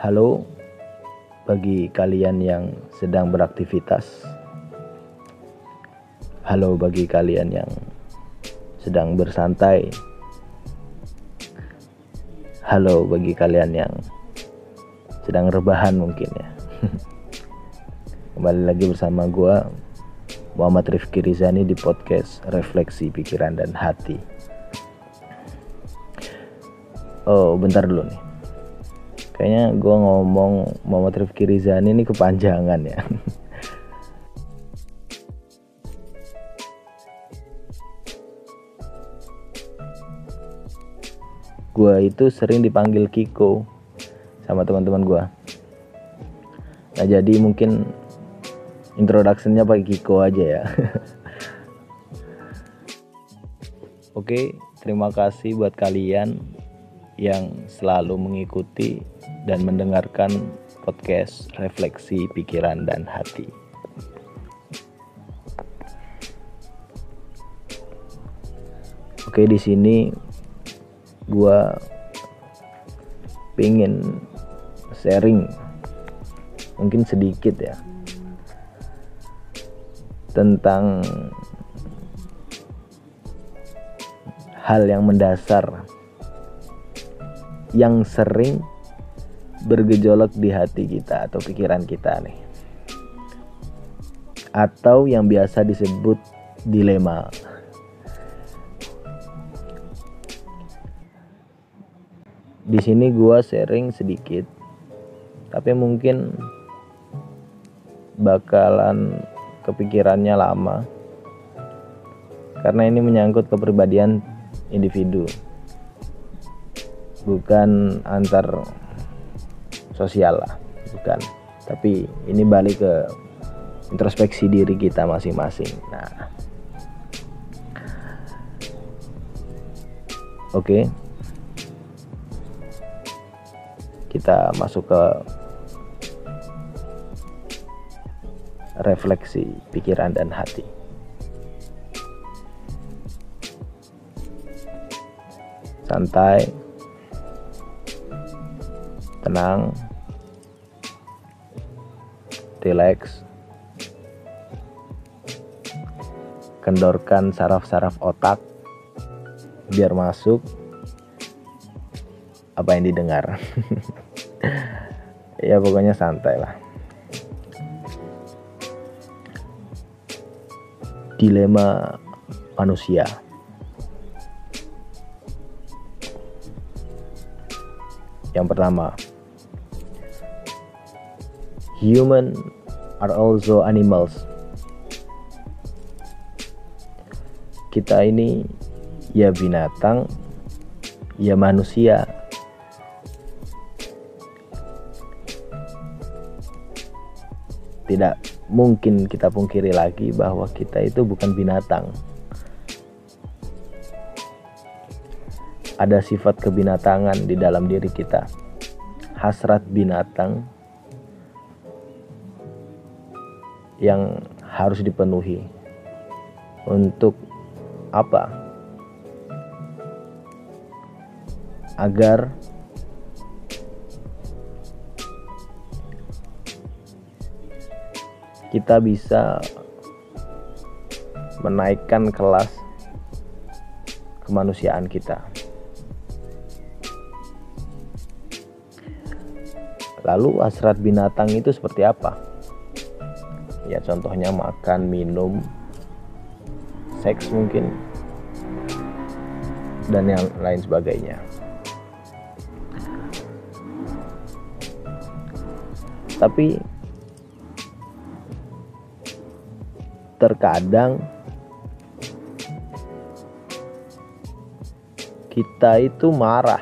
Halo bagi kalian yang sedang beraktivitas. Halo bagi kalian yang sedang bersantai. Halo bagi kalian yang sedang rebahan mungkin ya. Kembali lagi bersama gua Muhammad Rifki Rizani di podcast Refleksi Pikiran dan Hati. Oh, bentar dulu nih kayaknya gue ngomong Muhammad Rifki Rizani ini kepanjangan ya. Gue itu sering dipanggil Kiko sama teman-teman gue nah jadi mungkin introductionnya pakai Kiko aja ya. Oke, terima kasih buat kalian yang selalu mengikuti dan mendengarkan podcast refleksi pikiran dan hati. Oke, di sini gua pingin sharing mungkin sedikit ya tentang hal yang mendasar yang sering bergejolak di hati kita atau pikiran kita nih. Atau yang biasa disebut dilema. Di sini gua sharing sedikit tapi mungkin bakalan kepikirannya lama karena ini menyangkut kepribadian individu bukan antar sosial lah bukan. Tapi ini balik ke introspeksi diri kita masing-masing. Nah. Oke. Kita masuk ke refleksi pikiran dan hati. Santai tenang. Relax. Kendorkan saraf-saraf otak biar masuk apa yang didengar. Ya pokoknya santai lah. Dilema manusia. Yang pertama human are also animals. Kita ini ya binatang, ya manusia. Tidak mungkin kita pungkiri lagi bahwa kita itu bukan binatang. Ada sifat kebinatangan di dalam diri kita. Hasrat binatang yang harus dipenuhi untuk apa agar kita bisa menaikkan kelas kemanusiaan kita. Lalu hasrat binatang itu seperti apa? Ya contohnya makan minum seks mungkin dan yang lain sebagainya. Tapi terkadang kita itu marah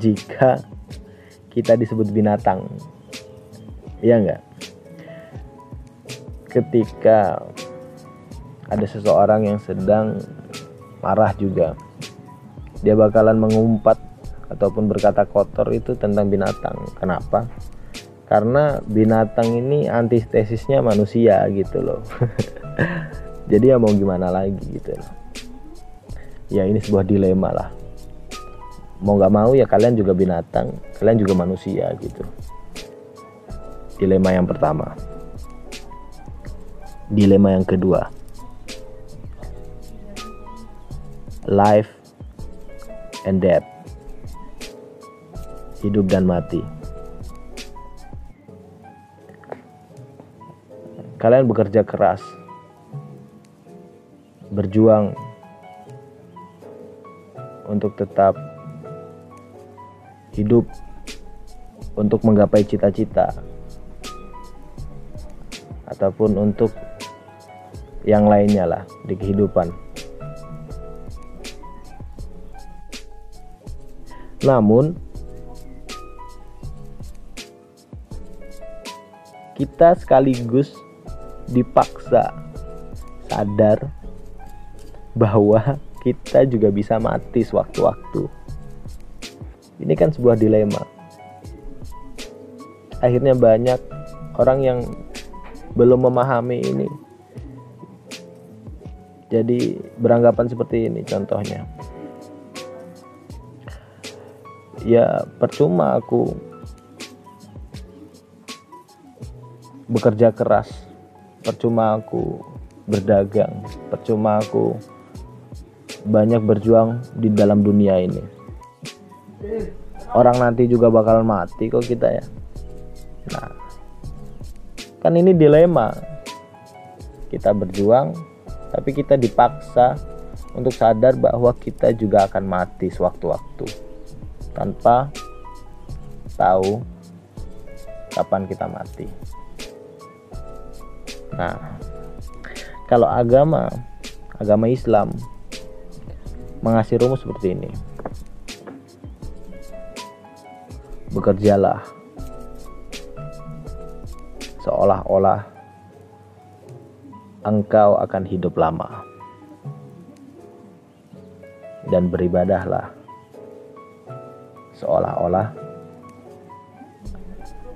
jika kita disebut binatang. Iya enggak ketika ada seseorang yang sedang marah juga dia bakalan mengumpat ataupun berkata kotor itu tentang binatang. Kenapa? Karena binatang ini antitesisnya manusia gitu loh. Jadi ya mau gimana lagi gitu loh. Ya ini sebuah dilema lah. Mau nggak mau ya kalian juga binatang kalian juga manusia gitu. Dilema yang pertama dilema yang kedua. Life and death. Hidup dan mati. Kalian bekerja keras. Berjuang. Untuk tetap hidup. Untuk menggapai cita-cita. Ataupun untuk yang lainnya lah di kehidupan. Namun kita sekaligus dipaksa sadar bahwa kita juga bisa mati sewaktu-waktu. Ini kan sebuah dilema. Akhirnya banyak orang yang belum memahami ini. Jadi beranggapan seperti ini contohnya. Ya percuma aku bekerja keras. Percuma aku berdagang. Percuma aku banyak berjuang di dalam dunia ini orang nanti juga bakal mati kok kita ya nah kan ini dilema kita berjuang tapi kita dipaksa untuk sadar bahwa kita juga akan mati sewaktu-waktu. Tanpa tahu kapan kita mati. Nah kalau agama agama Islam mengasih rumus seperti ini. Bekerjalah. Seolah-olah engkau akan hidup lama. Dan beribadahlah seolah-olah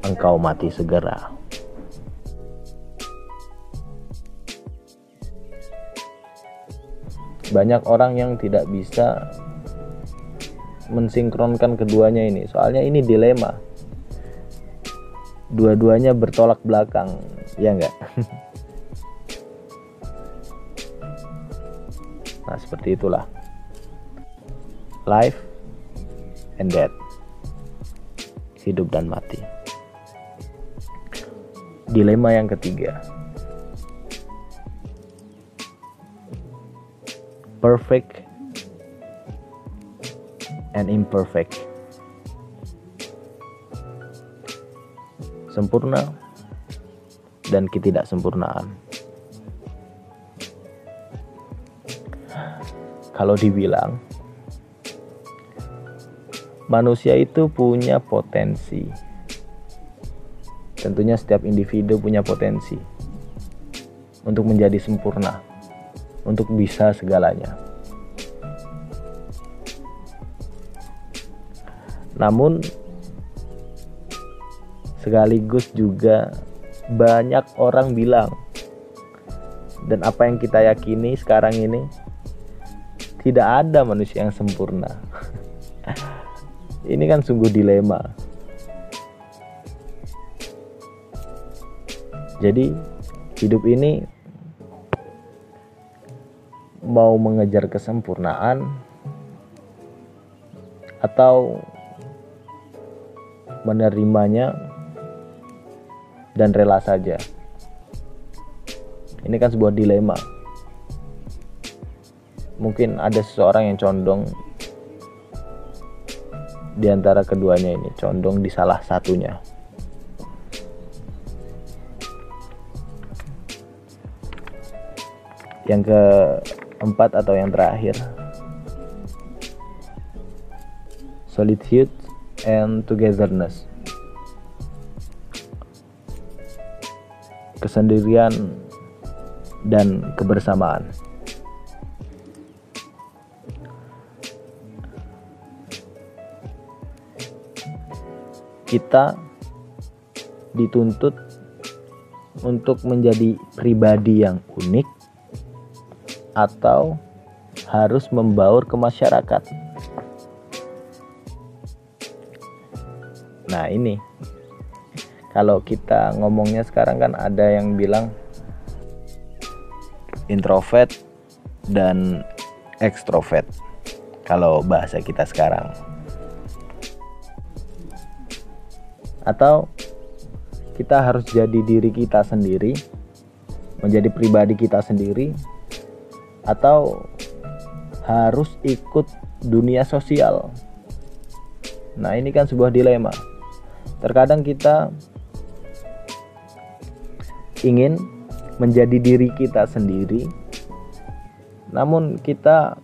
engkau mati segera. Banyak orang yang tidak bisa mensinkronkan keduanya ini. Soalnya ini dilema. Dua-duanya bertolak belakang ya enggak seperti itulah life and death hidup dan mati dilema yang ketiga perfect and imperfect. Sempurna dan ketidaksempurnaan. Kalau dibilang manusia itu punya potensi. Tentunya setiap individu punya potensi untuk menjadi sempurna, untuk bisa segalanya. namun sekaligus juga banyak orang bilang dan apa yang kita yakini sekarang ini tidak ada manusia yang sempurna ini kan sungguh dilema jadi hidup ini mau mengejar kesempurnaan atau menerimanya dan rela saja. Ini kan sebuah dilema. Mungkin ada seseorang yang condong di antara keduanya ini, condong di salah satunya. Yang keempat atau yang terakhir, solitude and togetherness. Kesendirian dan kebersamaan. Kita dituntut untuk menjadi pribadi yang unik atau harus membaur ke masyarakat. Nah ini. Kalau kita ngomongnya sekarang kan ada yang bilang introvert dan ekstrovert kalau bahasa kita sekarang atau kita harus jadi diri kita sendiri menjadi pribadi kita sendiri atau harus ikut dunia sosial. Nah, ini kan sebuah dilema. Terkadang kita ingin menjadi diri kita sendiri, namun kita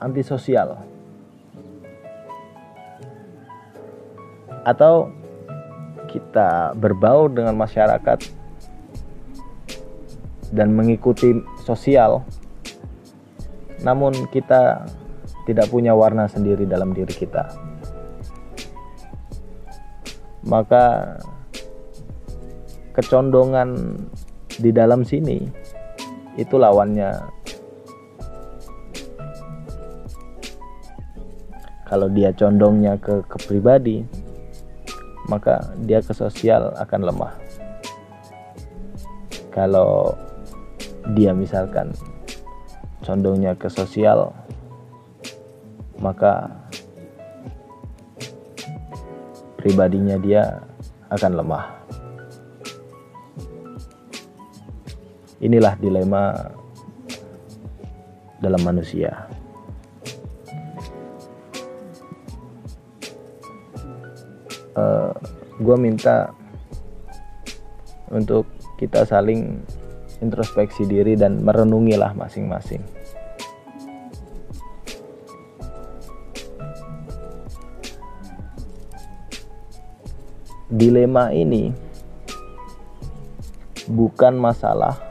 antisosial, atau kita berbau dengan masyarakat dan mengikuti sosial namun kita tidak punya warna sendiri dalam diri kita. Maka kecondongan di dalam sini itu lawannya. Kalau dia condongnya ke kepribadi, maka dia ke sosial akan lemah. Kalau dia misalkan condongnya ke sosial maka pribadinya dia akan lemah inilah dilema dalam manusia uh, gue minta untuk kita saling introspeksi diri dan merenungilah masing-masing dilema ini bukan masalah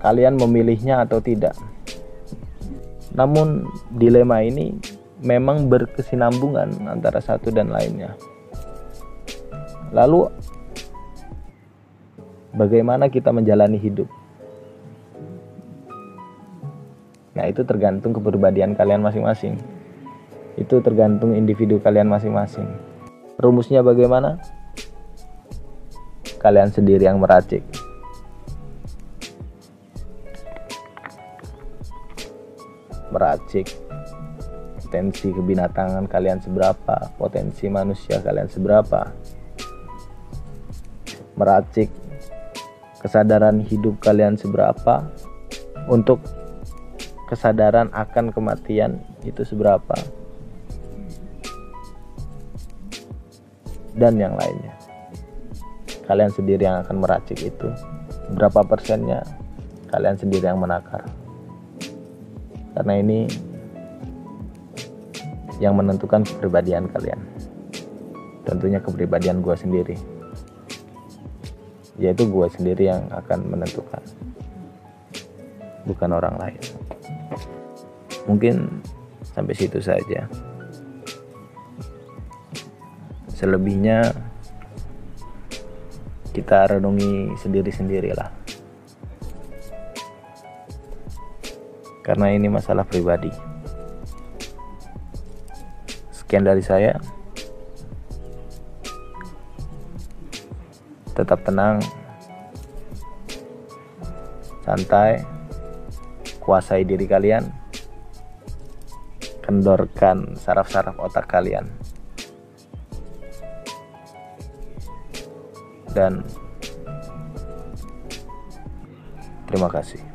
kalian memilihnya atau tidak. Namun dilema ini memang berkesinambungan antara satu dan lainnya. Lalu bagaimana kita menjalani hidup? Nah, itu tergantung kepribadian kalian masing-masing itu tergantung individu kalian masing-masing rumusnya bagaimana kalian sendiri yang meracik meracik potensi kebinatangan kalian seberapa potensi manusia kalian seberapa meracik kesadaran hidup kalian seberapa untuk kesadaran akan kematian itu seberapa dan yang lainnya. Kalian sendiri yang akan meracik itu. Berapa persennya kalian sendiri yang menakar. Karena ini yang menentukan kepribadian kalian. Tentunya kepribadian gue sendiri. Yaitu gue sendiri yang akan menentukan. Bukan orang lain. Mungkin sampai situ saja selebihnya kita renungi sendiri-sendiri karena ini masalah pribadi. Sekian dari saya. Tetap tenang. Santai. Kuasai diri kalian. Kendorkan saraf-saraf otak kalian. Dan terima kasih.